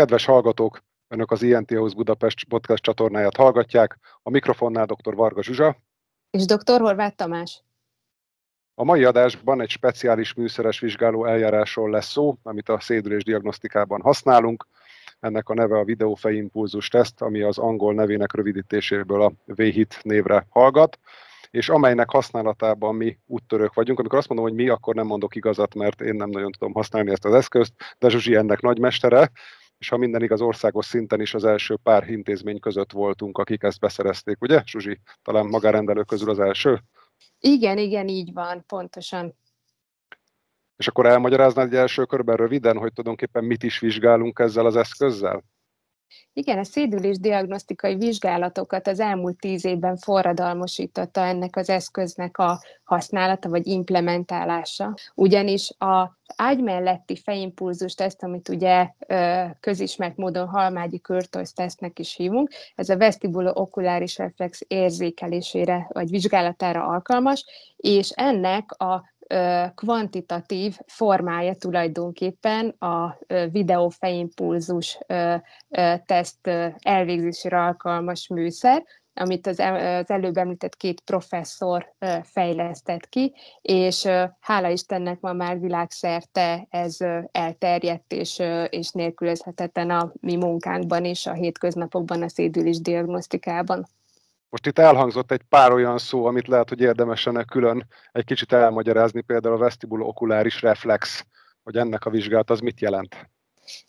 Kedves hallgatók, Önök az INT House Budapest podcast csatornáját hallgatják. A mikrofonnál dr. Varga Zsuzsa. És dr. Horváth Tamás. A mai adásban egy speciális műszeres vizsgáló eljárásról lesz szó, amit a szédülés diagnosztikában használunk. Ennek a neve a videófejimpulzus teszt, ami az angol nevének rövidítéséből a VHIT névre hallgat és amelynek használatában mi úttörők vagyunk. Amikor azt mondom, hogy mi, akkor nem mondok igazat, mert én nem nagyon tudom használni ezt az eszközt, de Zsuzsi ennek nagymestere, és ha minden igaz, országos szinten is az első pár intézmény között voltunk, akik ezt beszerezték, ugye, Zsuzsi? Talán magárendelők közül az első? Igen, igen, így van, pontosan. És akkor elmagyaráznád egy első körben röviden, hogy tulajdonképpen mit is vizsgálunk ezzel az eszközzel? Igen, a szédülés diagnosztikai vizsgálatokat az elmúlt tíz évben forradalmosította ennek az eszköznek a használata vagy implementálása. Ugyanis a ágy melletti fejimpulzus teszt, amit ugye közismert módon halmágyi körtolsz tesztnek is hívunk, ez a vestibulo okuláris reflex érzékelésére vagy vizsgálatára alkalmas, és ennek a kvantitatív formája tulajdonképpen a videófejimpulzus teszt elvégzésére alkalmas műszer, amit az, az előbb említett két professzor fejlesztett ki, és hála Istennek ma már világszerte ez elterjedt és, és nélkülözhetetlen a mi munkánkban és a hétköznapokban a szédülés diagnosztikában. Most itt elhangzott egy pár olyan szó, amit lehet, hogy érdemes ennek külön egy kicsit elmagyarázni, például a vestibulo okuláris reflex, hogy ennek a vizsgálat az mit jelent.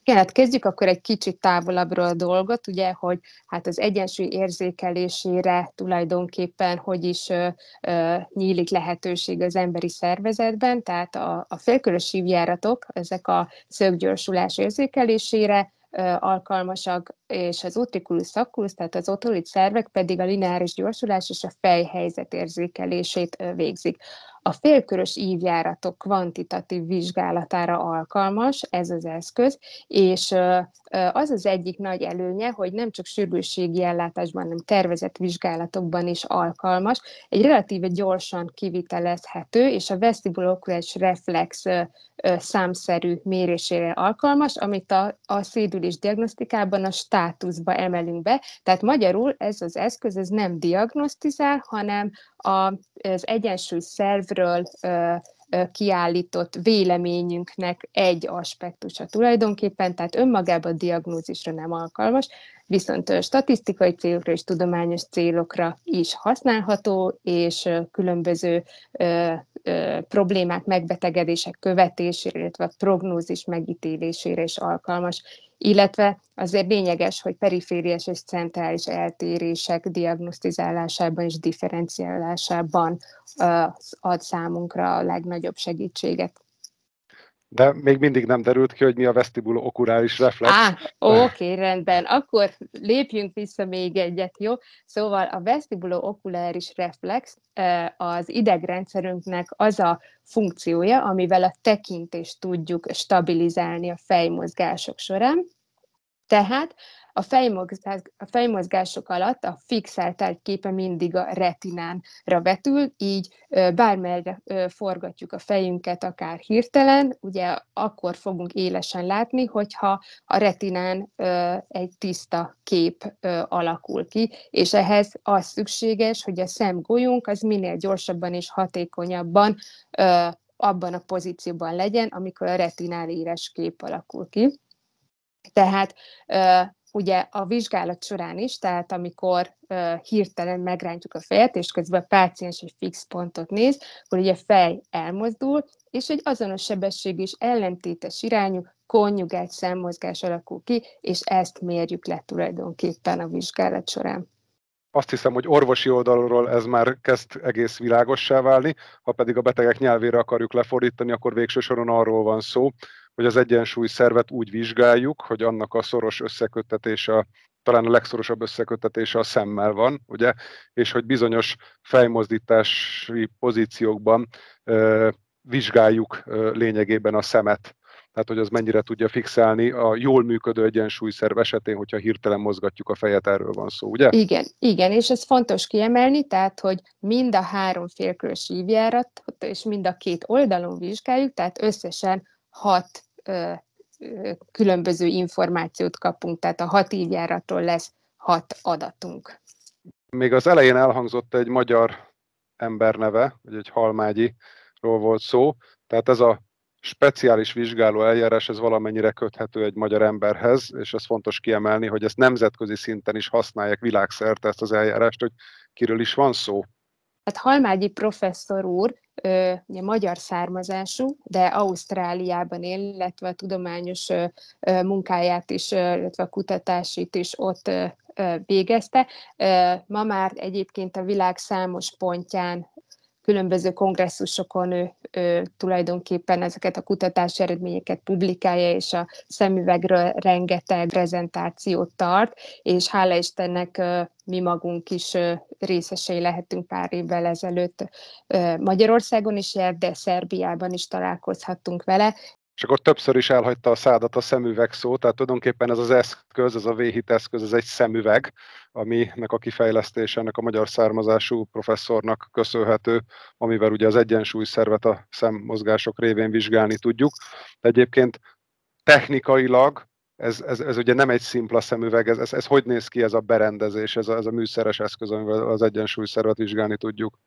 Igen, hát kezdjük akkor egy kicsit távolabbról a dolgot, ugye, hogy hát az egyensúly érzékelésére tulajdonképpen hogy is ö, ö, nyílik lehetőség az emberi szervezetben, tehát a, a félkörös szívjáratok, ezek a szöggyorsulás érzékelésére, alkalmasak, és az utriculus sacculus, tehát az otolit szervek pedig a lineáris gyorsulás és a fejhelyzet érzékelését végzik. A félkörös ívjáratok kvantitatív vizsgálatára alkalmas ez az eszköz, és az az egyik nagy előnye, hogy nem csak sürgősségi ellátásban, hanem tervezett vizsgálatokban is alkalmas, egy relatíve gyorsan kivitelezhető, és a vestibuloculus reflex számszerű mérésére alkalmas, amit a, a szédülés diagnosztikában a státuszba emelünk be. Tehát magyarul ez az eszköz ez nem diagnosztizál, hanem a, az egyensúly szervről kiállított véleményünknek egy aspektusa tulajdonképpen, tehát önmagában a diagnózisra nem alkalmas, viszont statisztikai célokra és tudományos célokra is használható, és különböző problémák, megbetegedések követésére, illetve prognózis megítélésére is alkalmas, illetve azért lényeges, hogy perifériás és centrális eltérések diagnosztizálásában és differenciálásában ad számunkra a legnagyobb segítséget. De még mindig nem derült ki, hogy mi a vestibulo okuláris reflex. Á, oké, rendben. Akkor lépjünk vissza még egyet, jó? Szóval a vestibulo okuláris reflex az idegrendszerünknek az a funkciója, amivel a tekintést tudjuk stabilizálni a fejmozgások során. Tehát a, fejmozgás, a fejmozgások alatt a fixált képe mindig a retinánra vetül, így bármelyre forgatjuk a fejünket, akár hirtelen, ugye akkor fogunk élesen látni, hogyha a retinán egy tiszta kép alakul ki, és ehhez az szükséges, hogy a szemgolyónk az minél gyorsabban és hatékonyabban abban a pozícióban legyen, amikor a retinál éres kép alakul ki. Tehát ugye a vizsgálat során is, tehát amikor uh, hirtelen megrántjuk a fejet, és közben a páciens egy fix pontot néz, akkor ugye a fej elmozdul, és egy azonos sebesség is ellentétes irányú konjugált szemmozgás alakul ki, és ezt mérjük le tulajdonképpen a vizsgálat során. Azt hiszem, hogy orvosi oldalról ez már kezd egész világossá válni, ha pedig a betegek nyelvére akarjuk lefordítani, akkor végső soron arról van szó, hogy az egyensúly szervet úgy vizsgáljuk, hogy annak a szoros összeköttetése, talán a legszorosabb összeköttetése a szemmel van, ugye, és hogy bizonyos fejmozdítási pozíciókban ö, vizsgáljuk ö, lényegében a szemet. Tehát, hogy az mennyire tudja fixálni a jól működő egyensúlyszerv esetén, hogyha hirtelen mozgatjuk a fejet, erről van szó, ugye? Igen, igen, és ez fontos kiemelni, tehát, hogy mind a három félkörös ívjárat, és mind a két oldalon vizsgáljuk, tehát összesen hat ö, különböző információt kapunk, tehát a hat évjáratról lesz hat adatunk. Még az elején elhangzott egy magyar ember neve, vagy egy halmágyiról volt szó, tehát ez a speciális vizsgáló eljárás, ez valamennyire köthető egy magyar emberhez, és ez fontos kiemelni, hogy ezt nemzetközi szinten is használják világszerte ezt az eljárást, hogy kiről is van szó. Hát Halmágyi professzor úr ugye magyar származású, de Ausztráliában él, illetve a tudományos munkáját is, illetve a kutatásit is ott végezte. Ma már egyébként a világ számos pontján különböző kongresszusokon ő, ő tulajdonképpen ezeket a kutatási eredményeket publikálja, és a szemüvegről rengeteg prezentációt tart, és hála Istennek mi magunk is részesei lehetünk pár évvel ezelőtt Magyarországon is járt, de Szerbiában is találkozhattunk vele, és akkor többször is elhagyta a szádat a szemüveg szó, tehát tulajdonképpen ez az eszköz, ez a véhit eszköz, ez egy szemüveg, aminek a kifejlesztése ennek a magyar származású professzornak köszönhető, amivel ugye az egyensúlyszervet a szemmozgások révén vizsgálni tudjuk. De egyébként technikailag ez, ez, ez ugye nem egy szimpla szemüveg, ez, ez, ez hogy néz ki ez a berendezés, ez a, ez a műszeres eszköz, amivel az egyensúlyszervet vizsgálni tudjuk?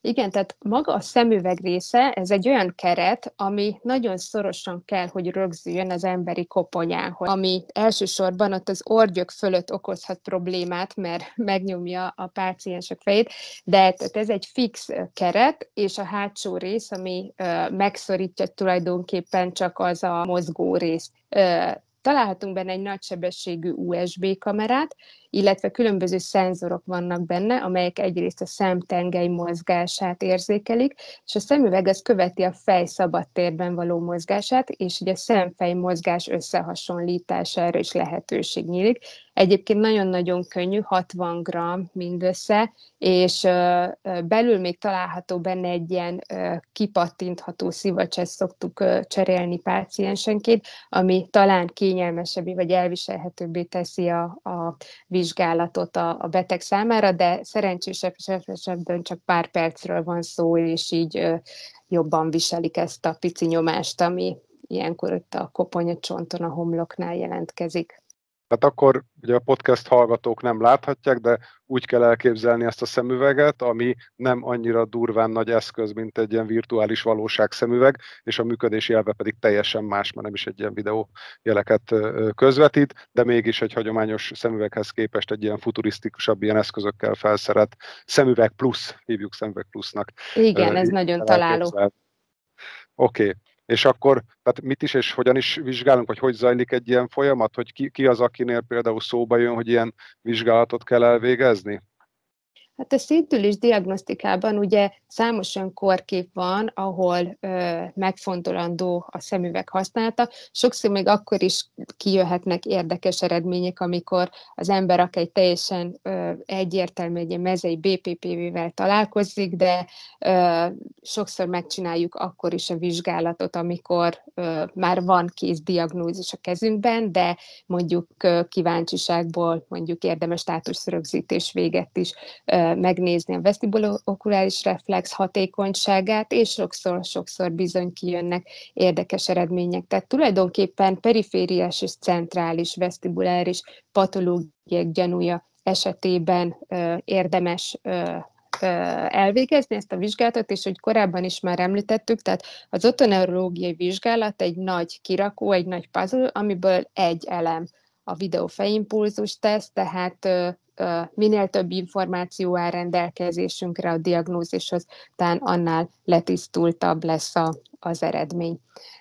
Igen, tehát maga a szemüveg része, ez egy olyan keret, ami nagyon szorosan kell, hogy rögzüljön az emberi koponyához, ami elsősorban ott az orgyök fölött okozhat problémát, mert megnyomja a páciensek fejét, de tehát ez egy fix keret, és a hátsó rész, ami megszorítja tulajdonképpen csak az a mozgó rész. Találhatunk benne egy nagysebességű USB kamerát, illetve különböző szenzorok vannak benne, amelyek egyrészt a szemtengely mozgását érzékelik, és a szemüveg az követi a fej szabad térben való mozgását, és ugye a szemfej mozgás összehasonlítására is lehetőség nyílik. Egyébként nagyon-nagyon könnyű, 60 g mindössze, és belül még található benne egy ilyen kipattintható szivacs, ezt szoktuk cserélni páciensenként, ami talán kényelmesebbé vagy elviselhetőbbé teszi a, a vizsgálatot a, a beteg számára, de szerencsésebb esetben csak pár percről van szó, és így jobban viselik ezt a pici nyomást, ami ilyenkor ott a koponyacsonton, a homloknál jelentkezik. Hát akkor ugye a podcast hallgatók nem láthatják, de úgy kell elképzelni ezt a szemüveget, ami nem annyira durván nagy eszköz, mint egy ilyen virtuális valóság szemüveg, és a működési elve pedig teljesen más, mert nem is egy ilyen videó jeleket közvetít, de mégis egy hagyományos szemüveghez képest egy ilyen futurisztikusabb, ilyen eszközökkel felszerelt szemüveg plusz, hívjuk szemüveg plusznak. Igen, ez nagyon találó. Oké. Okay. És akkor, tehát mit is és hogyan is vizsgálunk, vagy hogy zajlik egy ilyen folyamat, hogy ki, ki az, akinél például szóba jön, hogy ilyen vizsgálatot kell elvégezni? Hát a szintülés diagnosztikában ugye számos olyan korkép van, ahol ö, megfontolandó a szemüveg használata. Sokszor még akkor is kijöhetnek érdekes eredmények, amikor az ember akár egy teljesen ö, egyértelmű egy mezei BPPV-vel találkozik, de ö, sokszor megcsináljuk akkor is a vizsgálatot, amikor ö, már van kész diagnózis a kezünkben, de mondjuk ö, kíváncsiságból mondjuk érdemes státuszrögzítés véget is ö, megnézni a vestibulokuláris reflex hatékonyságát, és sokszor-sokszor bizony kijönnek érdekes eredmények. Tehát tulajdonképpen perifériás és centrális vestibuláris patológiák gyanúja esetében érdemes elvégezni ezt a vizsgálatot, és hogy korábban is már említettük, tehát az otoneurológiai vizsgálat egy nagy kirakó, egy nagy puzzle, amiből egy elem a videófejimpulzus teszt, tehát minél több információ áll rendelkezésünkre a diagnózishoz, talán annál letisztultabb lesz a, az eredmény.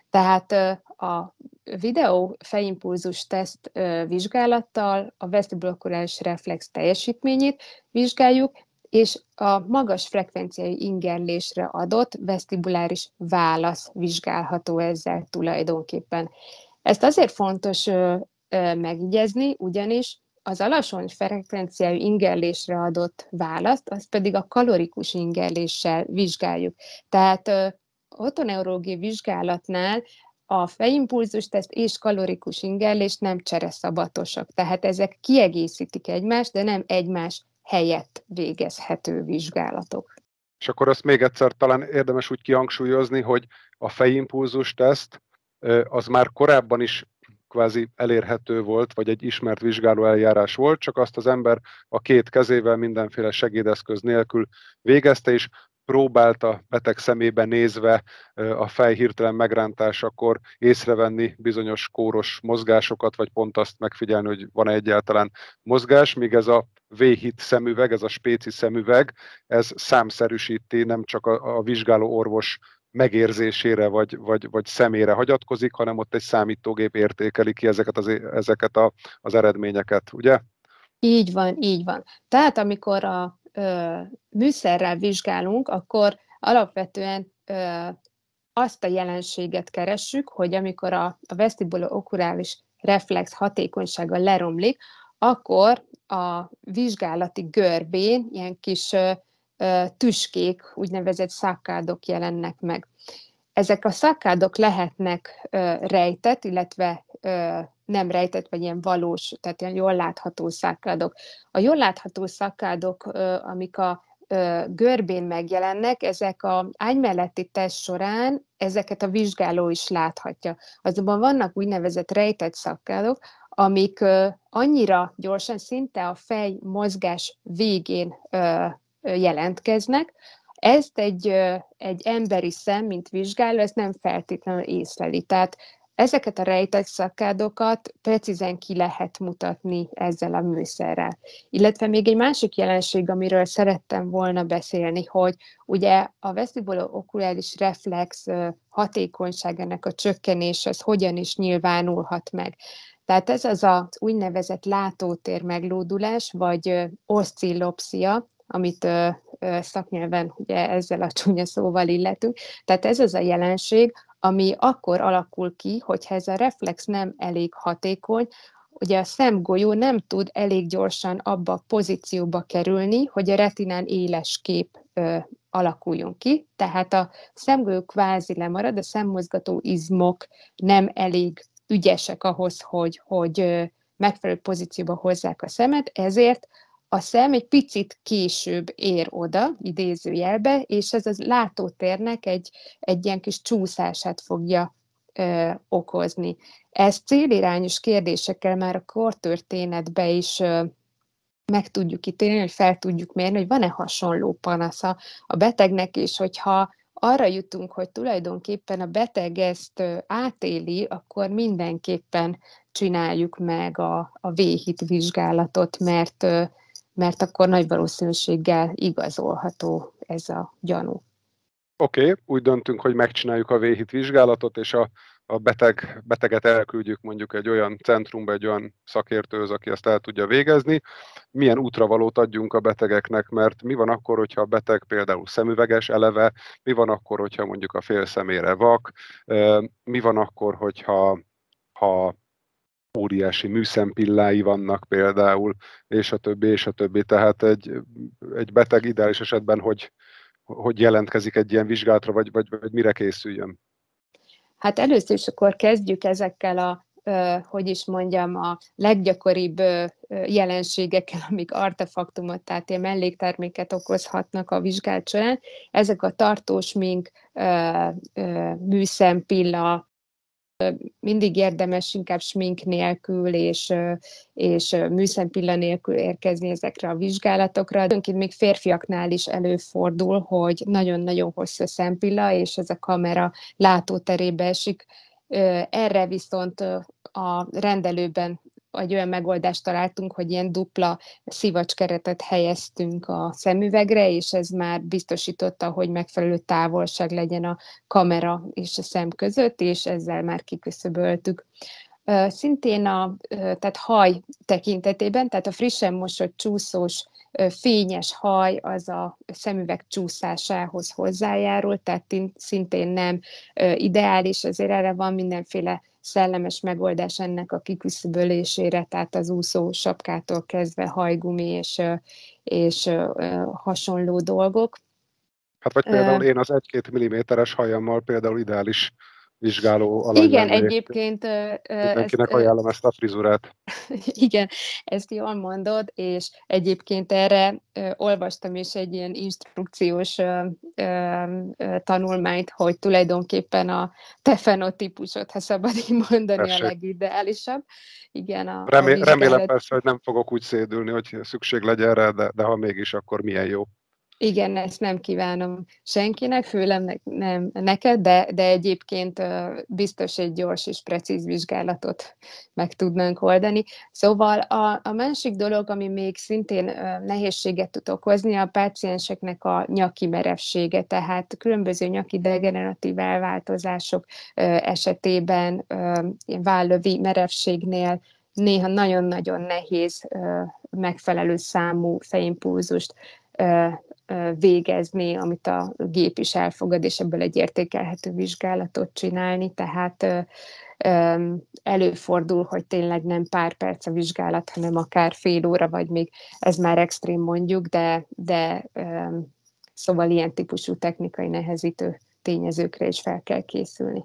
Tehát a videó fejimpulzus teszt vizsgálattal a vesztiblokuláris reflex teljesítményét vizsgáljuk, és a magas frekvenciai ingerlésre adott vesztibuláris válasz vizsgálható ezzel tulajdonképpen. Ezt azért fontos megjegyezni, ugyanis az alacsony frekvenciájú ingerlésre adott választ, azt pedig a kalorikus ingerléssel vizsgáljuk. Tehát otoneurológiai vizsgálatnál a fejimpulzus teszt és kalorikus ingerlés nem csereszabatosak, tehát ezek kiegészítik egymást, de nem egymás helyett végezhető vizsgálatok. És akkor azt még egyszer talán érdemes úgy kihangsúlyozni, hogy a fejimpulzus teszt az már korábban is kvázi elérhető volt, vagy egy ismert vizsgáló eljárás volt, csak azt az ember a két kezével mindenféle segédeszköz nélkül végezte, és próbálta beteg szemébe nézve a fej hirtelen megrántásakor észrevenni bizonyos kóros mozgásokat, vagy pont azt megfigyelni, hogy van-e egyáltalán mozgás, míg ez a V-hit szemüveg, ez a spéci szemüveg, ez számszerűsíti nem csak a, a vizsgáló orvos megérzésére vagy, vagy, vagy szemére hagyatkozik, hanem ott egy számítógép értékeli ki ezeket az, ezeket a, az eredményeket, ugye? Így van, így van. Tehát amikor a ö, műszerrel vizsgálunk, akkor alapvetően ö, azt a jelenséget keressük, hogy amikor a, a vestibulo-okulális reflex hatékonysága leromlik, akkor a vizsgálati görbén ilyen kis tüskék, úgynevezett szakkádok jelennek meg. Ezek a szakkádok lehetnek rejtett, illetve nem rejtett, vagy ilyen valós, tehát ilyen jól látható szakkádok. A jól látható szakkádok, amik a görbén megjelennek, ezek a ágy melletti teszt során ezeket a vizsgáló is láthatja. Azonban vannak úgynevezett rejtett szakkádok, amik annyira gyorsan, szinte a fej mozgás végén jelentkeznek, ezt egy, egy emberi szem, mint vizsgáló, ezt nem feltétlenül észleli. Tehát Ezeket a rejtett szakádokat precízen ki lehet mutatni ezzel a műszerrel. Illetve még egy másik jelenség, amiről szerettem volna beszélni, hogy ugye a vestibulo-okuláris reflex hatékonyságának a csökkenés az hogyan is nyilvánulhat meg. Tehát ez az az úgynevezett látótér meglódulás, vagy oszcillopszia, amit ö, ö, szaknyelven ugye ezzel a csúnya szóval illetünk. Tehát ez az a jelenség, ami akkor alakul ki, hogyha ez a reflex nem elég hatékony, ugye a szemgolyó nem tud elég gyorsan abba a pozícióba kerülni, hogy a retinán éles kép ö, alakuljon ki, tehát a szemgolyó kvázi lemarad, a szemmozgató izmok nem elég ügyesek ahhoz, hogy, hogy megfelelő pozícióba hozzák a szemet, ezért a szem egy picit később ér oda, idézőjelbe, és ez az látótérnek egy, egy ilyen kis csúszását fogja ö, okozni. Ez célirányos kérdésekkel már a kortörténetbe is ö, meg tudjuk ítélni, hogy fel tudjuk mérni, hogy van-e hasonló panasza a betegnek, és hogyha arra jutunk, hogy tulajdonképpen a beteg ezt átéli, akkor mindenképpen csináljuk meg a, a véhit vizsgálatot, mert mert akkor nagy valószínűséggel igazolható ez a gyanú. Oké, okay, úgy döntünk, hogy megcsináljuk a véhit vizsgálatot, és a, a beteg, beteget elküldjük mondjuk egy olyan centrumba, egy olyan szakértőhöz, aki ezt el tudja végezni. Milyen útravalót adjunk a betegeknek, mert mi van akkor, hogyha a beteg például szemüveges eleve, mi van akkor, hogyha mondjuk a fél szemére vak, mi van akkor, hogyha ha óriási műszempillái vannak például, és a többi, és a többi. Tehát egy, egy beteg ideális esetben hogy, hogy jelentkezik egy ilyen vizsgálatra, vagy, vagy, vagy mire készüljön? Hát először is akkor kezdjük ezekkel a hogy is mondjam, a leggyakoribb jelenségekkel, amik artefaktumot, tehát ilyen mellékterméket okozhatnak a vizsgálat során. Ezek a tartós mink, műszempilla, mindig érdemes inkább smink nélkül és, és műszempilla nélkül érkezni ezekre a vizsgálatokra. Önként még férfiaknál is előfordul, hogy nagyon-nagyon hosszú szempilla, és ez a kamera látóterébe esik. Erre viszont a rendelőben egy olyan megoldást találtunk, hogy ilyen dupla szivacskeretet helyeztünk a szemüvegre, és ez már biztosította, hogy megfelelő távolság legyen a kamera és a szem között, és ezzel már kiküszöböltük. Szintén a tehát haj tekintetében, tehát a frissen mosott csúszós fényes haj az a szemüveg csúszásához hozzájárul, tehát szintén nem ideális, azért erre van mindenféle szellemes megoldás ennek a kiküszöbölésére, tehát az úszó sapkától kezdve hajgumi és, és hasonló dolgok. Hát vagy például én az 1-2 milliméteres hajammal például ideális vizsgáló alany Igen, egyébként... Mindenkinek ezt, ajánlom ezt a frizurát. Igen, ezt jól mondod, és egyébként erre olvastam is egy ilyen instrukciós tanulmányt, hogy tulajdonképpen a te fenotípusod, ha szabad így mondani, Tessék. a legideálisabb. Igen, a, Remé- a vizsgálat... Remélem persze, hogy nem fogok úgy szédülni, hogy szükség legyen rá, de, de ha mégis, akkor milyen jó. Igen, ezt nem kívánom senkinek, főleg ne, nem neked, de, de egyébként biztos egy gyors és precíz vizsgálatot meg tudnánk oldani. Szóval a, a másik dolog, ami még szintén nehézséget tud okozni, a pácienseknek a nyaki merevsége, tehát különböző nyaki degeneratív elváltozások esetében, vállövi merevségnél néha nagyon-nagyon nehéz megfelelő számú fejimpulzust végezni, amit a gép is elfogad, és ebből egy értékelhető vizsgálatot csinálni, tehát előfordul, hogy tényleg nem pár perc a vizsgálat, hanem akár fél óra, vagy még ez már extrém mondjuk, de, de szóval ilyen típusú technikai nehezítő tényezőkre is fel kell készülni.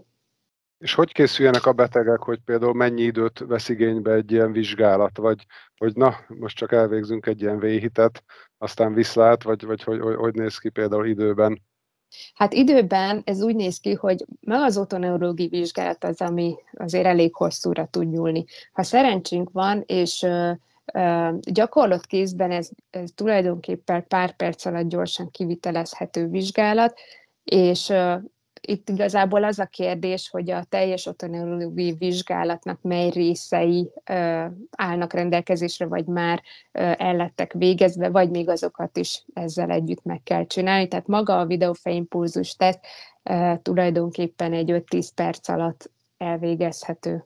És hogy készüljenek a betegek, hogy például mennyi időt vesz igénybe egy ilyen vizsgálat, vagy hogy na, most csak elvégzünk egy ilyen véhitet, aztán viszlát, vagy, vagy hogy, hogy, hogy néz ki például időben? Hát időben ez úgy néz ki, hogy meg az otoneurológiai vizsgálat az, ami azért elég hosszúra tud nyúlni. Ha szerencsénk van, és ö, ö, gyakorlott kézben ez, ez tulajdonképpen pár perc alatt gyorsan kivitelezhető vizsgálat, és itt igazából az a kérdés, hogy a teljes otoneurológiai vizsgálatnak mely részei ö, állnak rendelkezésre, vagy már ö, ellettek végezve, vagy még azokat is ezzel együtt meg kell csinálni. Tehát maga a videófejimpulzus teszt ö, tulajdonképpen egy 5-10 perc alatt elvégezhető.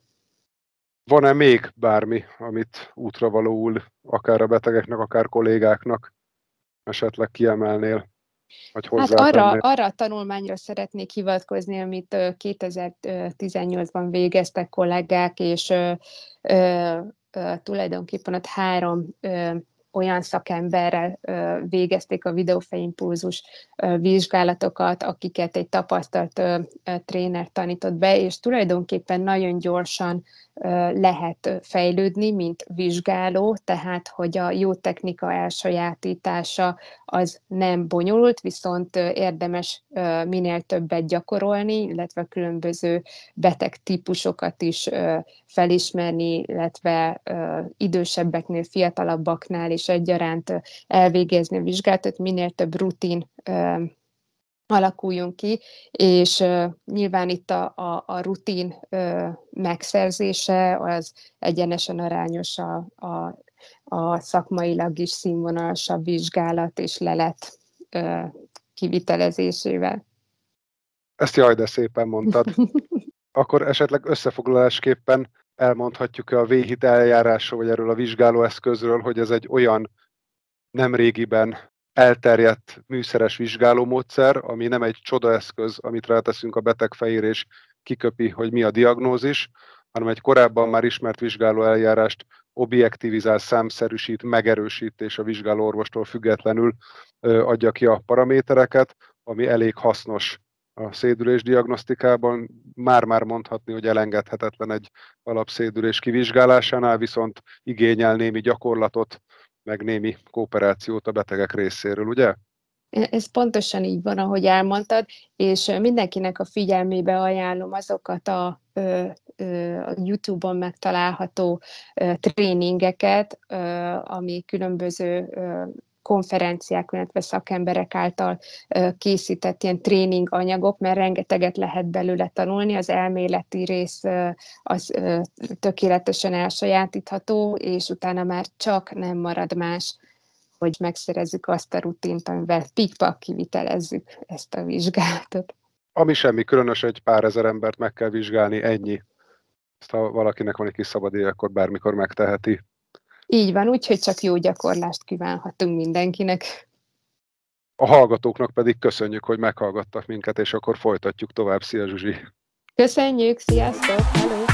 Van-e még bármi, amit útra valóul akár a betegeknek, akár kollégáknak esetleg kiemelnél? Vagy hát arra, arra a tanulmányra szeretnék hivatkozni, amit 2018-ban végeztek kollégák, és ö, ö, ö, tulajdonképpen ott három ö, olyan szakemberrel végezték a videófejimpulzus vizsgálatokat, akiket egy tapasztalt tréner tanított be, és tulajdonképpen nagyon gyorsan lehet fejlődni, mint vizsgáló, tehát hogy a jó technika elsajátítása az nem bonyolult, viszont érdemes minél többet gyakorolni, illetve különböző beteg típusokat is felismerni, illetve idősebbeknél, fiatalabbaknál is egyaránt elvégezni a vizsgálatot, minél több rutin alakuljon ki, és uh, nyilván itt a, a, a rutin uh, megszerzése az egyenesen arányos a, a, a szakmailag is színvonalasabb vizsgálat és lelet uh, kivitelezésével. Ezt jaj, de szépen mondtad. Akkor esetleg összefoglalásképpen elmondhatjuk-e a véhit eljárásról, vagy erről a vizsgálóeszközről, hogy ez egy olyan nemrégiben elterjedt műszeres vizsgálómódszer, ami nem egy csodaeszköz, amit ráteszünk a beteg fejére, és kiköpi, hogy mi a diagnózis, hanem egy korábban már ismert vizsgáló eljárást objektivizál, számszerűsít, megerősít, és a vizsgáló orvostól függetlenül adja ki a paramétereket, ami elég hasznos a szédülés diagnosztikában. Már-már mondhatni, hogy elengedhetetlen egy alapszédülés kivizsgálásánál, viszont igényel némi gyakorlatot, meg némi kooperációt a betegek részéről, ugye? Ez pontosan így van, ahogy elmondtad, és mindenkinek a figyelmébe ajánlom azokat a, a YouTube-on megtalálható tréningeket, ami különböző konferenciák, illetve szakemberek által készített ilyen tréning anyagok, mert rengeteget lehet belőle tanulni, az elméleti rész az tökéletesen elsajátítható, és utána már csak nem marad más, hogy megszerezzük azt a rutint, amivel pikpak kivitelezzük ezt a vizsgálatot. Ami semmi különös, egy pár ezer embert meg kell vizsgálni, ennyi. Ezt ha valakinek van egy kis szabad akkor bármikor megteheti. Így van, úgyhogy csak jó gyakorlást kívánhatunk mindenkinek. A hallgatóknak pedig köszönjük, hogy meghallgattak minket, és akkor folytatjuk tovább. Szia Zsuzsi! Köszönjük, sziasztok! Hello!